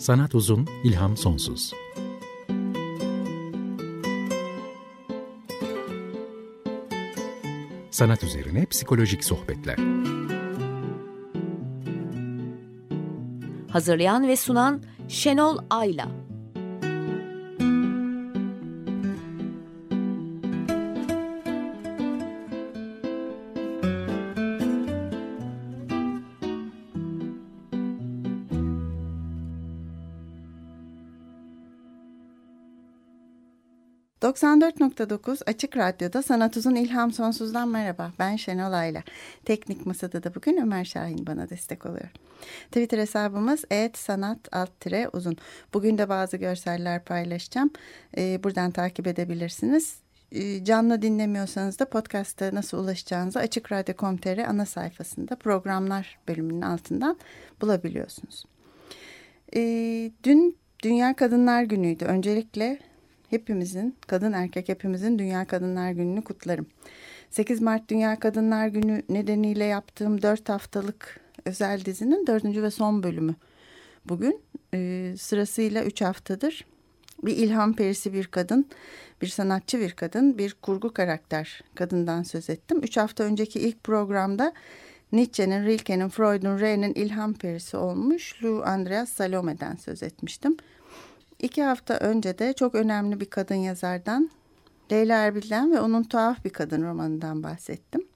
Sanat uzun, ilham sonsuz. Sanat üzerine psikolojik sohbetler. Hazırlayan ve sunan Şenol Ayla. 94.9 Açık Radyo'da Sanat Uzun İlham Sonsuz'dan merhaba. Ben Şenol Ayla. Teknik Masada da bugün Ömer Şahin bana destek oluyor. Twitter hesabımız et sanat alt uzun. Bugün de bazı görseller paylaşacağım. Ee, buradan takip edebilirsiniz. Ee, canlı dinlemiyorsanız da podcast'a nasıl ulaşacağınızı Açık Radyo.com.tr ana sayfasında programlar bölümünün altından bulabiliyorsunuz. Ee, dün Dünya Kadınlar Günü'ydü. Öncelikle hepimizin, kadın erkek hepimizin Dünya Kadınlar Günü'nü kutlarım. 8 Mart Dünya Kadınlar Günü nedeniyle yaptığım 4 haftalık özel dizinin dördüncü ve son bölümü. Bugün e, sırasıyla 3 haftadır bir ilham perisi bir kadın, bir sanatçı bir kadın, bir kurgu karakter kadından söz ettim. Üç hafta önceki ilk programda Nietzsche'nin, Rilke'nin, Freud'un, Rey'nin ilham perisi olmuş Lou Andreas Salome'den söz etmiştim. İki hafta önce de çok önemli bir kadın yazardan Leyla Erbil'den ve onun Tuhaf Bir Kadın romanından bahsettim.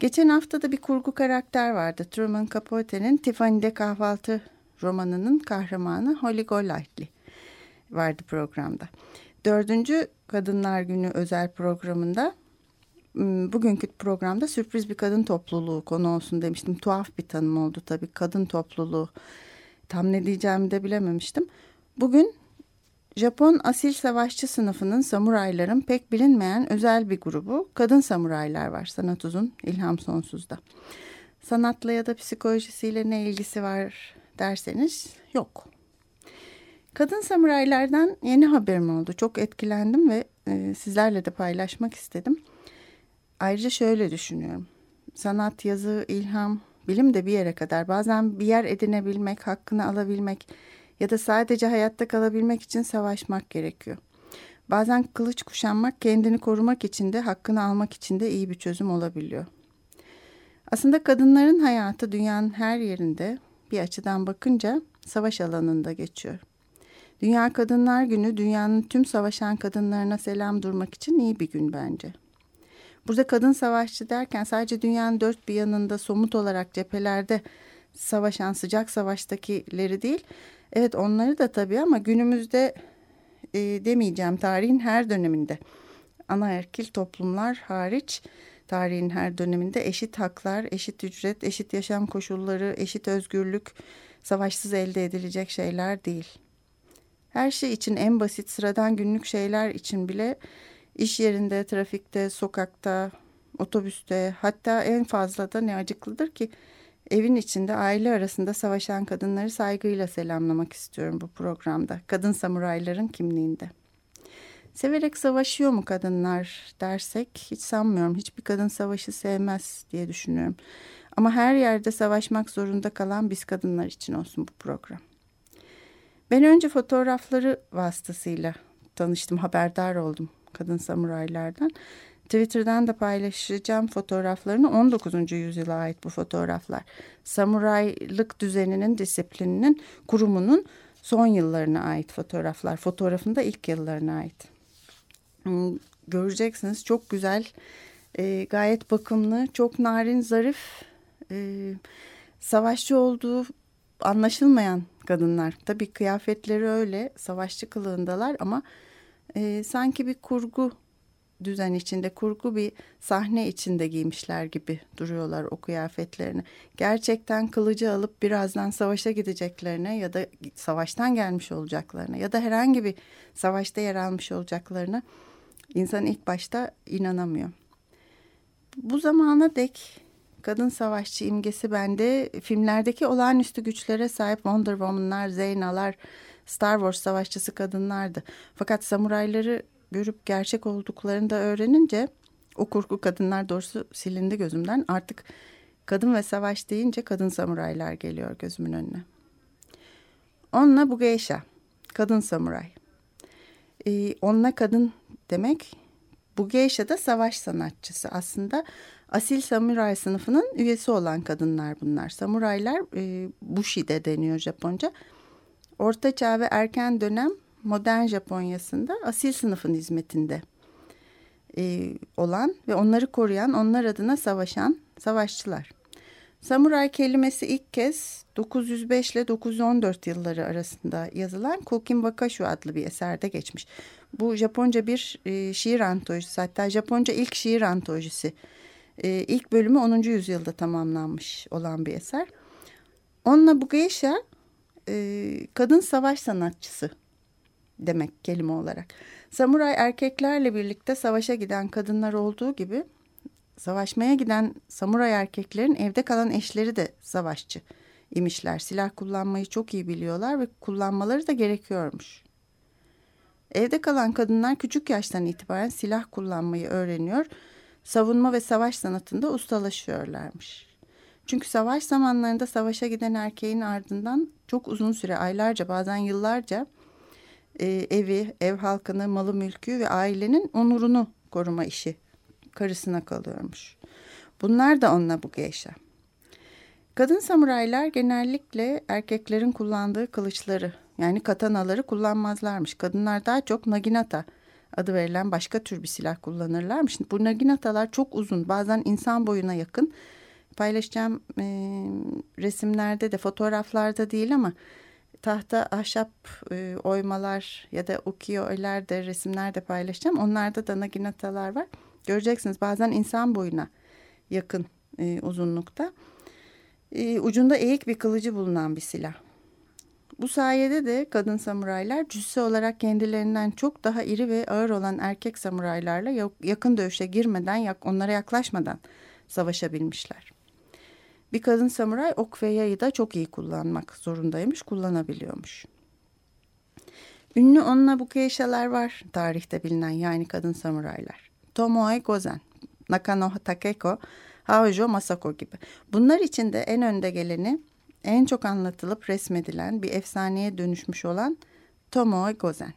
Geçen hafta da bir kurgu karakter vardı. Truman Capote'nin Tiffany'de Kahvaltı romanının kahramanı Holly Golightly vardı programda. Dördüncü Kadınlar Günü özel programında bugünkü programda sürpriz bir kadın topluluğu konu olsun demiştim. Tuhaf bir tanım oldu tabii kadın topluluğu. Tam ne diyeceğimi de bilememiştim. Bugün Japon asil savaşçı sınıfının samurayların pek bilinmeyen özel bir grubu kadın samuraylar var sanat uzun ilham sonsuzda. Sanatla ya da psikolojisiyle ne ilgisi var derseniz yok. Kadın samuraylardan yeni haberim oldu. Çok etkilendim ve e, sizlerle de paylaşmak istedim. Ayrıca şöyle düşünüyorum. Sanat, yazı, ilham, bilim de bir yere kadar. Bazen bir yer edinebilmek, hakkını alabilmek ya da sadece hayatta kalabilmek için savaşmak gerekiyor. Bazen kılıç kuşanmak kendini korumak için de hakkını almak için de iyi bir çözüm olabiliyor. Aslında kadınların hayatı dünyanın her yerinde bir açıdan bakınca savaş alanında geçiyor. Dünya Kadınlar Günü dünyanın tüm savaşan kadınlarına selam durmak için iyi bir gün bence. Burada kadın savaşçı derken sadece dünyanın dört bir yanında somut olarak cephelerde savaşan sıcak savaştakileri değil, Evet onları da tabii ama günümüzde e, demeyeceğim tarihin her döneminde anaerkil toplumlar hariç tarihin her döneminde eşit haklar, eşit ücret, eşit yaşam koşulları, eşit özgürlük savaşsız elde edilecek şeyler değil. Her şey için en basit sıradan günlük şeyler için bile iş yerinde, trafikte, sokakta, otobüste hatta en fazla da ne acıklıdır ki evin içinde aile arasında savaşan kadınları saygıyla selamlamak istiyorum bu programda. Kadın samurayların kimliğinde. Severek savaşıyor mu kadınlar dersek hiç sanmıyorum. Hiçbir kadın savaşı sevmez diye düşünüyorum. Ama her yerde savaşmak zorunda kalan biz kadınlar için olsun bu program. Ben önce fotoğrafları vasıtasıyla tanıştım, haberdar oldum kadın samuraylardan. Twitter'dan da paylaşacağım fotoğraflarını 19. yüzyıla ait bu fotoğraflar. Samuraylık düzeninin, disiplininin, kurumunun son yıllarına ait fotoğraflar. Fotoğrafın ilk yıllarına ait. Hmm, göreceksiniz çok güzel, e, gayet bakımlı, çok narin, zarif, e, savaşçı olduğu anlaşılmayan kadınlar. Tabii kıyafetleri öyle, savaşçı kılığındalar ama e, sanki bir kurgu düzen içinde kurgu bir sahne içinde giymişler gibi duruyorlar o kıyafetlerini. Gerçekten kılıcı alıp birazdan savaşa gideceklerine ya da savaştan gelmiş olacaklarına ya da herhangi bir savaşta yer almış olacaklarına insan ilk başta inanamıyor. Bu zamana dek kadın savaşçı imgesi bende filmlerdeki olağanüstü güçlere sahip Wonder Woman'lar, Zeyna'lar, Star Wars savaşçısı kadınlardı. Fakat samurayları görüp gerçek olduklarını da öğrenince o kurgu kadınlar doğrusu silindi gözümden. Artık kadın ve savaş deyince kadın samuraylar geliyor gözümün önüne. Onna Bugeisha, kadın samuray. Ee, onna kadın demek, Bugeisha da savaş sanatçısı. Aslında asil samuray sınıfının üyesi olan kadınlar bunlar. Samuraylar e, Bushi'de deniyor Japonca. Orta Çağ ve erken dönem modern Japonya'sında asil sınıfın hizmetinde e, olan ve onları koruyan, onlar adına savaşan savaşçılar. Samuray kelimesi ilk kez 905 ile 914 yılları arasında yazılan Kokin Wakashu adlı bir eserde geçmiş. Bu Japonca bir e, şiir antolojisi hatta Japonca ilk şiir antolojisi. E, ilk bölümü 10. yüzyılda tamamlanmış olan bir eser. Onna Bugeisha e, kadın savaş sanatçısı demek kelime olarak. Samuray erkeklerle birlikte savaşa giden kadınlar olduğu gibi savaşmaya giden samuray erkeklerin evde kalan eşleri de savaşçı imişler. Silah kullanmayı çok iyi biliyorlar ve kullanmaları da gerekiyormuş. Evde kalan kadınlar küçük yaştan itibaren silah kullanmayı öğreniyor, savunma ve savaş sanatında ustalaşıyorlarmış. Çünkü savaş zamanlarında savaşa giden erkeğin ardından çok uzun süre, aylarca bazen yıllarca e, evi, ev halkını, malı mülkü ve ailenin onurunu koruma işi karısına kalıyormuş. Bunlar da onunla bu geisha. Kadın samuraylar genellikle erkeklerin kullandığı kılıçları yani katanaları kullanmazlarmış. Kadınlar daha çok naginata adı verilen başka tür bir silah kullanırlarmış. Bu naginatalar çok uzun bazen insan boyuna yakın. Paylaşacağım e, resimlerde de fotoğraflarda değil ama tahta ahşap e, oymalar ya da ukiyo-öler de resimlerde paylaşacağım. Onlarda da naginatalar var. Göreceksiniz bazen insan boyuna yakın e, uzunlukta. E, ucunda eğik bir kılıcı bulunan bir silah. Bu sayede de kadın samuraylar cüsse olarak kendilerinden çok daha iri ve ağır olan erkek samuraylarla yakın dövüşe girmeden, onlara yaklaşmadan savaşabilmişler. Bir kadın samuray ok ve yayı da çok iyi kullanmak zorundaymış, kullanabiliyormuş. Ünlü onunla bu keşalar var tarihte bilinen yani kadın samuraylar. Tomoe Gozen, Nakano Takeko, Haojo Masako gibi. Bunlar içinde en önde geleni en çok anlatılıp resmedilen bir efsaneye dönüşmüş olan Tomoe Gozen.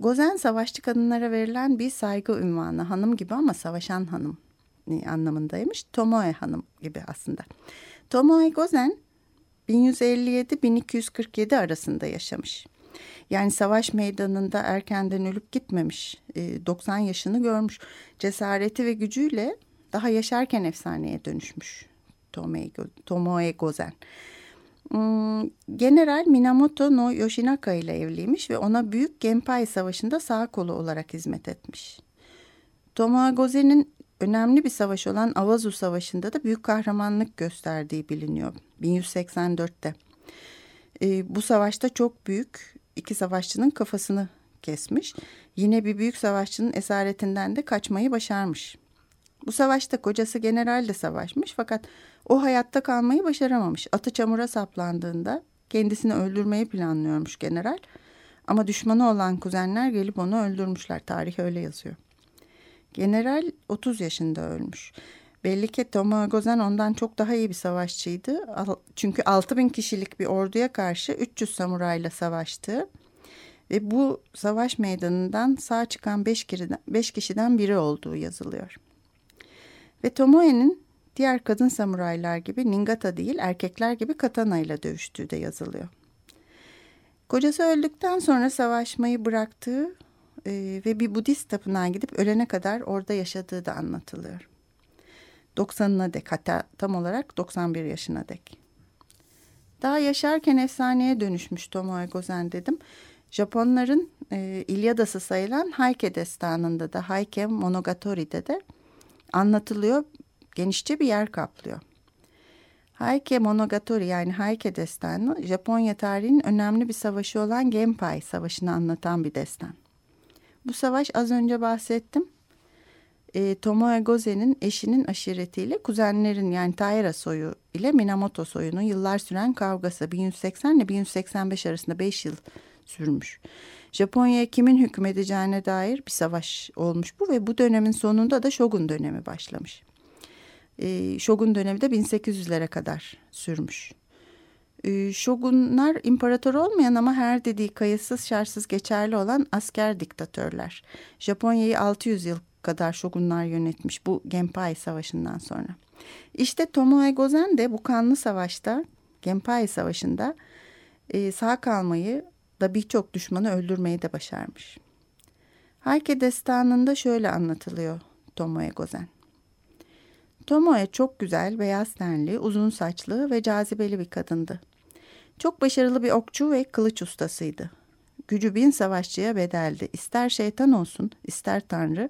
Gozen savaşçı kadınlara verilen bir saygı ünvanı hanım gibi ama savaşan hanım anlamındaymış. Tomoe hanım gibi aslında. Tomoe Gozen 1157-1247 arasında yaşamış. Yani savaş meydanında erkenden ölüp gitmemiş. 90 yaşını görmüş. Cesareti ve gücüyle daha yaşarken efsaneye dönüşmüş Tomoe Gozen. Hmm, General Minamoto no Yoshinaka ile evliymiş ve ona Büyük Genpai Savaşı'nda sağ kolu olarak hizmet etmiş. Tomoe Gozen'in önemli bir savaş olan Avazu Savaşı'nda da büyük kahramanlık gösterdiği biliniyor 1184'te. Ee, bu savaşta çok büyük iki savaşçının kafasını kesmiş. Yine bir büyük savaşçının esaretinden de kaçmayı başarmış. Bu savaşta kocası general de savaşmış fakat o hayatta kalmayı başaramamış. Atı çamura saplandığında kendisini öldürmeyi planlıyormuş general. Ama düşmanı olan kuzenler gelip onu öldürmüşler. Tarih öyle yazıyor. General 30 yaşında ölmüş. Belli ki Tomogozen ondan çok daha iyi bir savaşçıydı. Çünkü 6000 kişilik bir orduya karşı 300 samurayla savaştı. Ve bu savaş meydanından sağ çıkan 5 kişiden, beş kişiden biri olduğu yazılıyor. Ve Tomoe'nin diğer kadın samuraylar gibi Ningata değil erkekler gibi katana ile dövüştüğü de yazılıyor. Kocası öldükten sonra savaşmayı bıraktığı e, ve bir Budist tapınağa gidip ölene kadar orada yaşadığı da anlatılıyor. 90'ına dek hatta tam olarak 91 yaşına dek. Daha yaşarken efsaneye dönüşmüş Tomoe Gozen dedim. Japonların e, İlyadası sayılan Heike destanında da Heike Monogatari'de de anlatılıyor. Genişçe bir yer kaplıyor. Heike Monogatari yani Heike destanı Japonya tarihinin önemli bir savaşı olan Genpai Savaşı'nı anlatan bir destan. Bu savaş az önce bahsettim. E, Tomoe Gozen'in eşinin aşiretiyle kuzenlerin yani Taira soyu ile Minamoto soyunun yıllar süren kavgası 1180 ile 1185 arasında 5 yıl sürmüş. Japonya'ya kimin hükmedeceğine dair bir savaş olmuş bu ve bu dönemin sonunda da Shogun dönemi başlamış. E, Shogun dönemi de 1800'lere kadar sürmüş. Ee, şogunlar imparator olmayan ama her dediği kayıtsız şartsız geçerli olan asker diktatörler. Japonya'yı 600 yıl kadar şogunlar yönetmiş bu Genpai Savaşı'ndan sonra. İşte Tomoe Gozen de bu kanlı savaşta, Genpai Savaşı'nda e, sağ kalmayı da birçok düşmanı öldürmeyi de başarmış. Hayke destanında şöyle anlatılıyor Tomoe Gozen. Tomoe çok güzel, beyaz tenli, uzun saçlı ve cazibeli bir kadındı. Çok başarılı bir okçu ve kılıç ustasıydı. Gücü bin savaşçıya bedeldi. İster şeytan olsun, ister tanrı,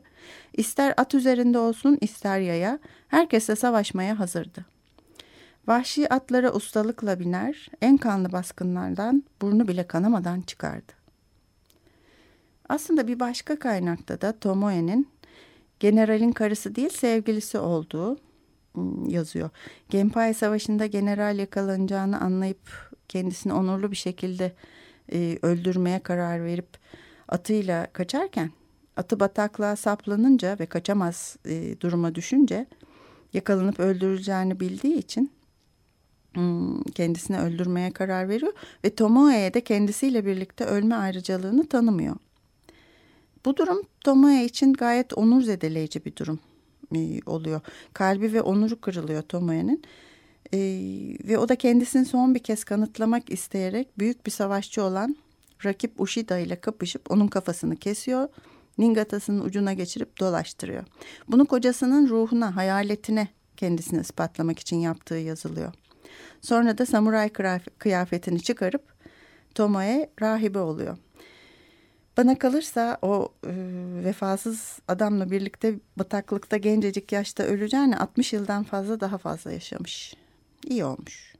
ister at üzerinde olsun, ister yaya, herkese savaşmaya hazırdı. Vahşi atlara ustalıkla biner, en kanlı baskınlardan burnu bile kanamadan çıkardı. Aslında bir başka kaynakta da Tomoe'nin generalin karısı değil sevgilisi olduğu ıı, yazıyor. Genpai Savaşı'nda general yakalanacağını anlayıp kendisini onurlu bir şekilde e, öldürmeye karar verip atıyla kaçarken atı bataklığa saplanınca ve kaçamaz e, duruma düşünce yakalanıp öldürüleceğini bildiği için hmm, kendisini öldürmeye karar veriyor ve Tomoe'ye de kendisiyle birlikte ölme ayrıcalığını tanımıyor. Bu durum Tomoe için gayet onur zedeleyici bir durum e, oluyor. Kalbi ve onuru kırılıyor Tomoe'nin. E, ve o da kendisini son bir kez kanıtlamak isteyerek büyük bir savaşçı olan rakip Ushida ile kapışıp onun kafasını kesiyor. Ningatasının ucuna geçirip dolaştırıyor. Bunu kocasının ruhuna, hayaletine kendisini ispatlamak için yaptığı yazılıyor. Sonra da samuray kıyafetini çıkarıp Tomoe rahibe oluyor. Bana kalırsa o e, vefasız adamla birlikte bataklıkta gencecik yaşta öleceğine 60 yıldan fazla daha fazla yaşamış. İyi olmuş.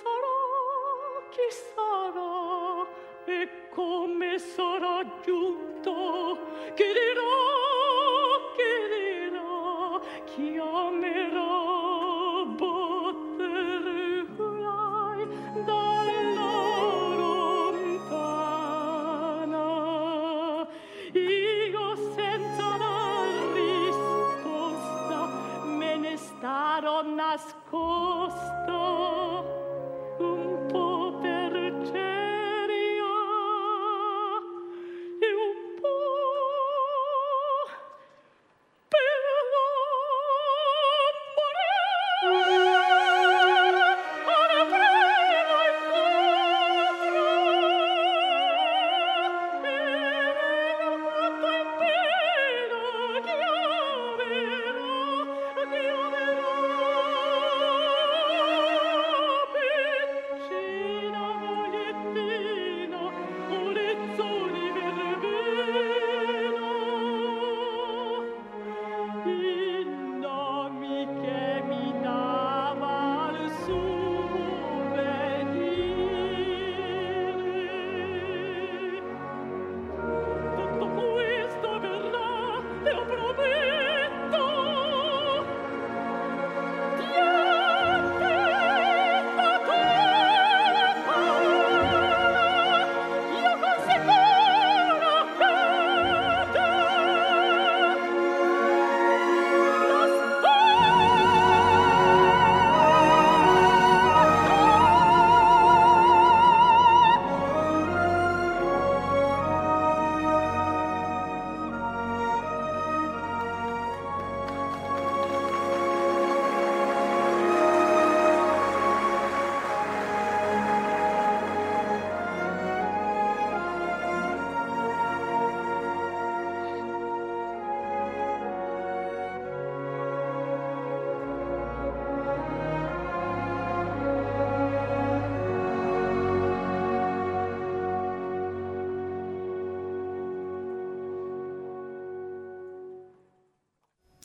sarà, chi sarà e come sarà giunto, chi dirà, chi dirà, chi ha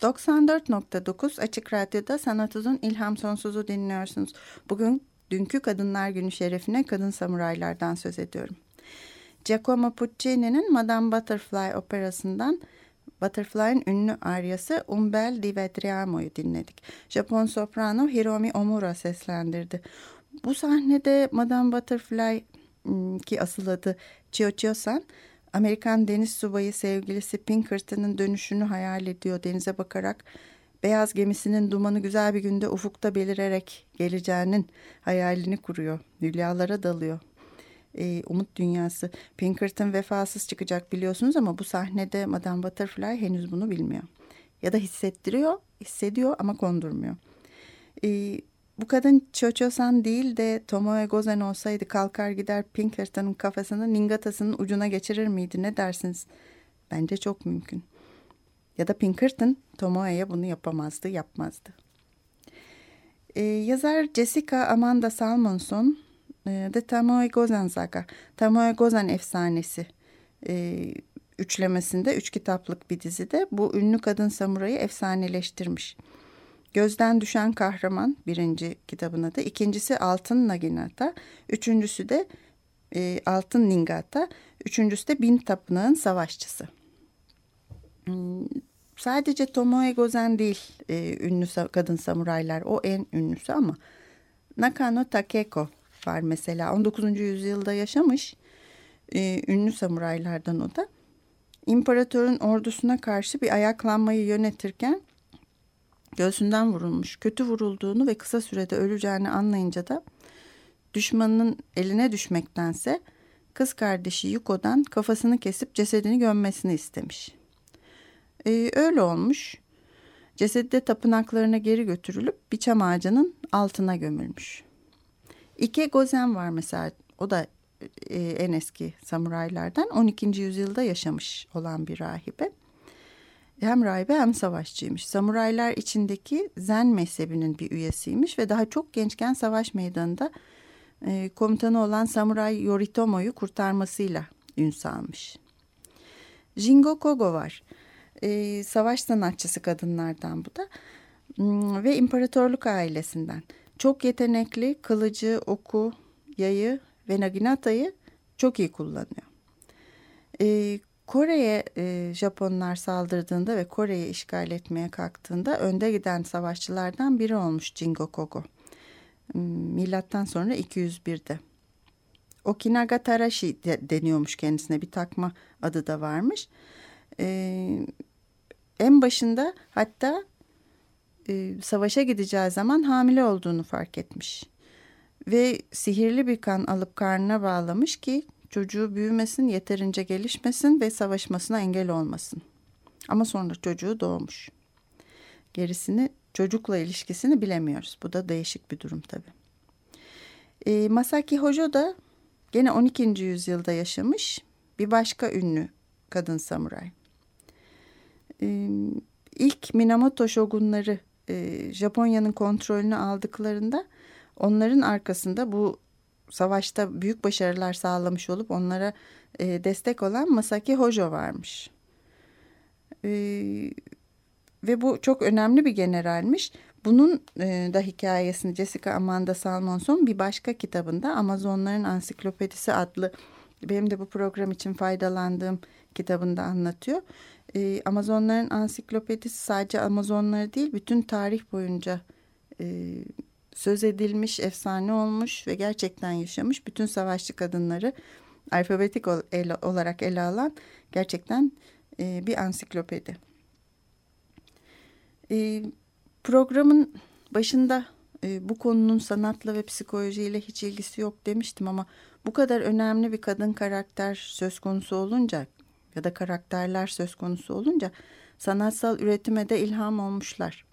94.9 Açık Radyo'da Sanat Uzun İlham Sonsuz'u dinliyorsunuz. Bugün dünkü Kadınlar Günü şerefine kadın samuraylardan söz ediyorum. Giacomo Puccini'nin Madame Butterfly operasından Butterfly'ın ünlü aryası Un bel di Vedriamo'yu dinledik. Japon soprano Hiromi Omura seslendirdi. Bu sahnede Madame Butterfly ıı, ki asıl adı Chio Chio-san Amerikan deniz subayı sevgilisi Pinkerton'ın dönüşünü hayal ediyor denize bakarak. Beyaz gemisinin dumanı güzel bir günde ufukta belirerek geleceğinin hayalini kuruyor. Hülyalara dalıyor. Ee, umut dünyası. Pinkerton vefasız çıkacak biliyorsunuz ama bu sahnede Madame Butterfly henüz bunu bilmiyor. Ya da hissettiriyor, hissediyor ama kondurmuyor. Ee, bu kadın Chocho-san değil de Tomoe Gozen olsaydı kalkar gider Pinkerton'ın kafasını Ningatası'nın ucuna geçirir miydi ne dersiniz? Bence çok mümkün. Ya da Pinkerton Tomoe'ye bunu yapamazdı, yapmazdı. Ee, yazar Jessica Amanda Salmonson e, The Tomoe Gozen Saga, Tomoe Gozen efsanesi e, üçlemesinde üç kitaplık bir dizide bu ünlü kadın samurayı efsaneleştirmiş. Gözden Düşen Kahraman birinci kitabına da. ikincisi Altın Naginata. Üçüncüsü de e, Altın Ningata. Üçüncüsü de Bin Tapınağın Savaşçısı. Hmm, sadece Tomoe Gozen değil e, ünlü kadın samuraylar. O en ünlüsü ama Nakano Takeko var mesela. 19. yüzyılda yaşamış e, ünlü samuraylardan o da. İmparatorun ordusuna karşı bir ayaklanmayı yönetirken göğsünden vurulmuş, kötü vurulduğunu ve kısa sürede öleceğini anlayınca da düşmanının eline düşmektense kız kardeşi Yuko'dan kafasını kesip cesedini gömmesini istemiş. Ee, öyle olmuş. Cesedi de tapınaklarına geri götürülüp bir çam ağacının altına gömülmüş. İke Gozen var mesela. O da e, en eski samuraylardan 12. yüzyılda yaşamış olan bir rahibe hem rahibe hem savaşçıymış. Samuraylar içindeki Zen mezhebinin bir üyesiymiş ve daha çok gençken savaş meydanında e, komutanı olan Samuray Yoritomo'yu kurtarmasıyla ün salmış. Jingo Kogo var. E, savaş sanatçısı kadınlardan bu da hmm, ve imparatorluk ailesinden. Çok yetenekli, kılıcı, oku, yayı ve naginatayı çok iyi kullanıyor. E, Kore'ye e, Japonlar saldırdığında ve Kore'yi işgal etmeye kalktığında önde giden savaşçılardan biri olmuş Jingo Kogo. Hmm, milattan sonra 201'de. Okinaga Tarashi de, deniyormuş kendisine bir takma adı da varmış. Ee, en başında hatta e, savaşa gideceği zaman hamile olduğunu fark etmiş. Ve sihirli bir kan alıp karnına bağlamış ki çocuğu büyümesin, yeterince gelişmesin ve savaşmasına engel olmasın. Ama sonra çocuğu doğmuş. Gerisini çocukla ilişkisini bilemiyoruz. Bu da değişik bir durum tabii. E, Masaki Hojo da gene 12. yüzyılda yaşamış bir başka ünlü kadın samuray. E, ilk Minamoto şogunları e, Japonya'nın kontrolünü aldıklarında onların arkasında bu savaşta büyük başarılar sağlamış olup onlara e, destek olan Masaki Hojo varmış. E, ve bu çok önemli bir generalmiş. Bunun e, da hikayesini Jessica Amanda Salmonson bir başka kitabında Amazonların Ansiklopedisi adlı benim de bu program için faydalandığım kitabında anlatıyor. E, Amazonların Ansiklopedisi sadece Amazonları değil bütün tarih boyunca e, söz edilmiş, efsane olmuş ve gerçekten yaşamış bütün savaşçı kadınları alfabetik olarak ele alan gerçekten e, bir ansiklopedi. E, programın başında e, bu konunun sanatla ve psikolojiyle hiç ilgisi yok demiştim ama bu kadar önemli bir kadın karakter söz konusu olunca ya da karakterler söz konusu olunca sanatsal üretime de ilham olmuşlar.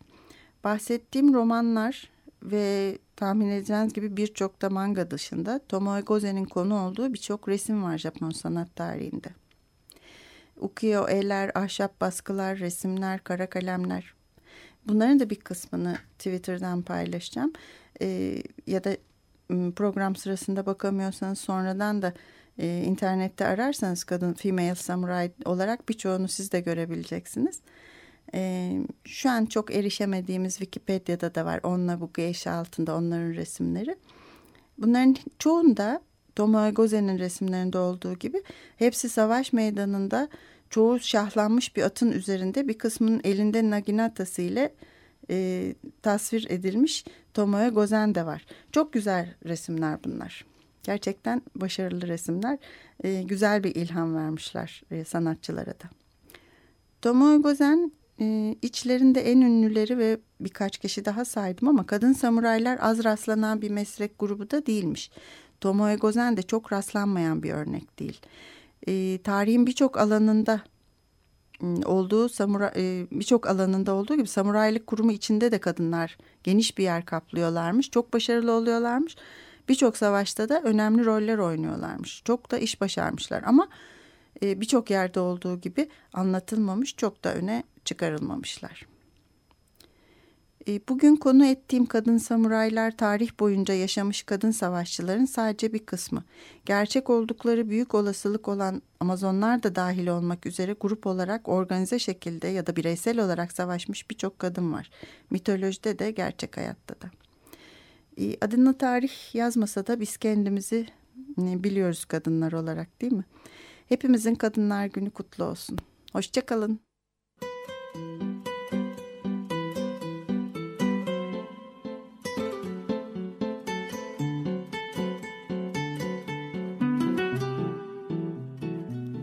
Bahsettiğim romanlar ve tahmin edeceğiniz gibi birçok da manga dışında Tomoe Gozen'in konu olduğu birçok resim var Japon sanat tarihinde. Ukiyo-e'ler, ahşap baskılar, resimler, kara kalemler. Bunların da bir kısmını Twitter'dan paylaşacağım. Ee, ya da program sırasında bakamıyorsanız sonradan da e, internette ararsanız kadın female samurai olarak birçoğunu siz de görebileceksiniz. E, şu an çok erişemediğimiz Wikipedia'da da var. Onunla bu geisha altında onların resimleri. Bunların çoğunda Tomoe resimlerinde olduğu gibi hepsi savaş meydanında çoğu şahlanmış bir atın üzerinde bir kısmının elinde naginatası ile e, tasvir edilmiş Tomoe Gozen de var. Çok güzel resimler bunlar. Gerçekten başarılı resimler. E, güzel bir ilham vermişler e, sanatçılara da. Tomoe Gozen e, içlerinde en ünlüleri ve birkaç kişi daha saydım ama kadın samuraylar az rastlanan bir meslek grubu da değilmiş. Tomoe Gozen de çok rastlanmayan bir örnek değil. E, tarihin birçok alanında olduğu samuray e, birçok alanında olduğu gibi samuraylık kurumu içinde de kadınlar geniş bir yer kaplıyorlarmış. Çok başarılı oluyorlarmış. Birçok savaşta da önemli roller oynuyorlarmış. Çok da iş başarmışlar ama e, birçok yerde olduğu gibi anlatılmamış, çok da öne çıkarılmamışlar. E, bugün konu ettiğim kadın samuraylar tarih boyunca yaşamış kadın savaşçıların sadece bir kısmı. Gerçek oldukları büyük olasılık olan Amazonlar da dahil olmak üzere grup olarak organize şekilde ya da bireysel olarak savaşmış birçok kadın var. Mitolojide de gerçek hayatta da. E, adını tarih yazmasa da biz kendimizi e, biliyoruz kadınlar olarak değil mi? Hepimizin Kadınlar Günü kutlu olsun. Hoşçakalın.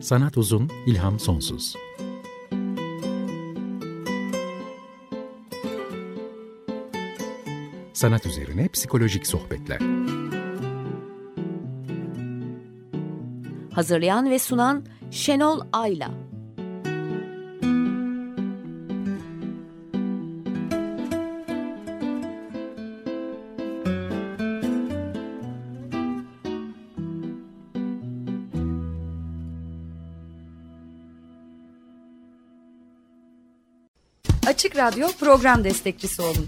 Sanat uzun, ilham sonsuz. Sanat üzerine psikolojik sohbetler. Hazırlayan ve sunan Şenol Ayla. Açık Radyo program destekçisi olun.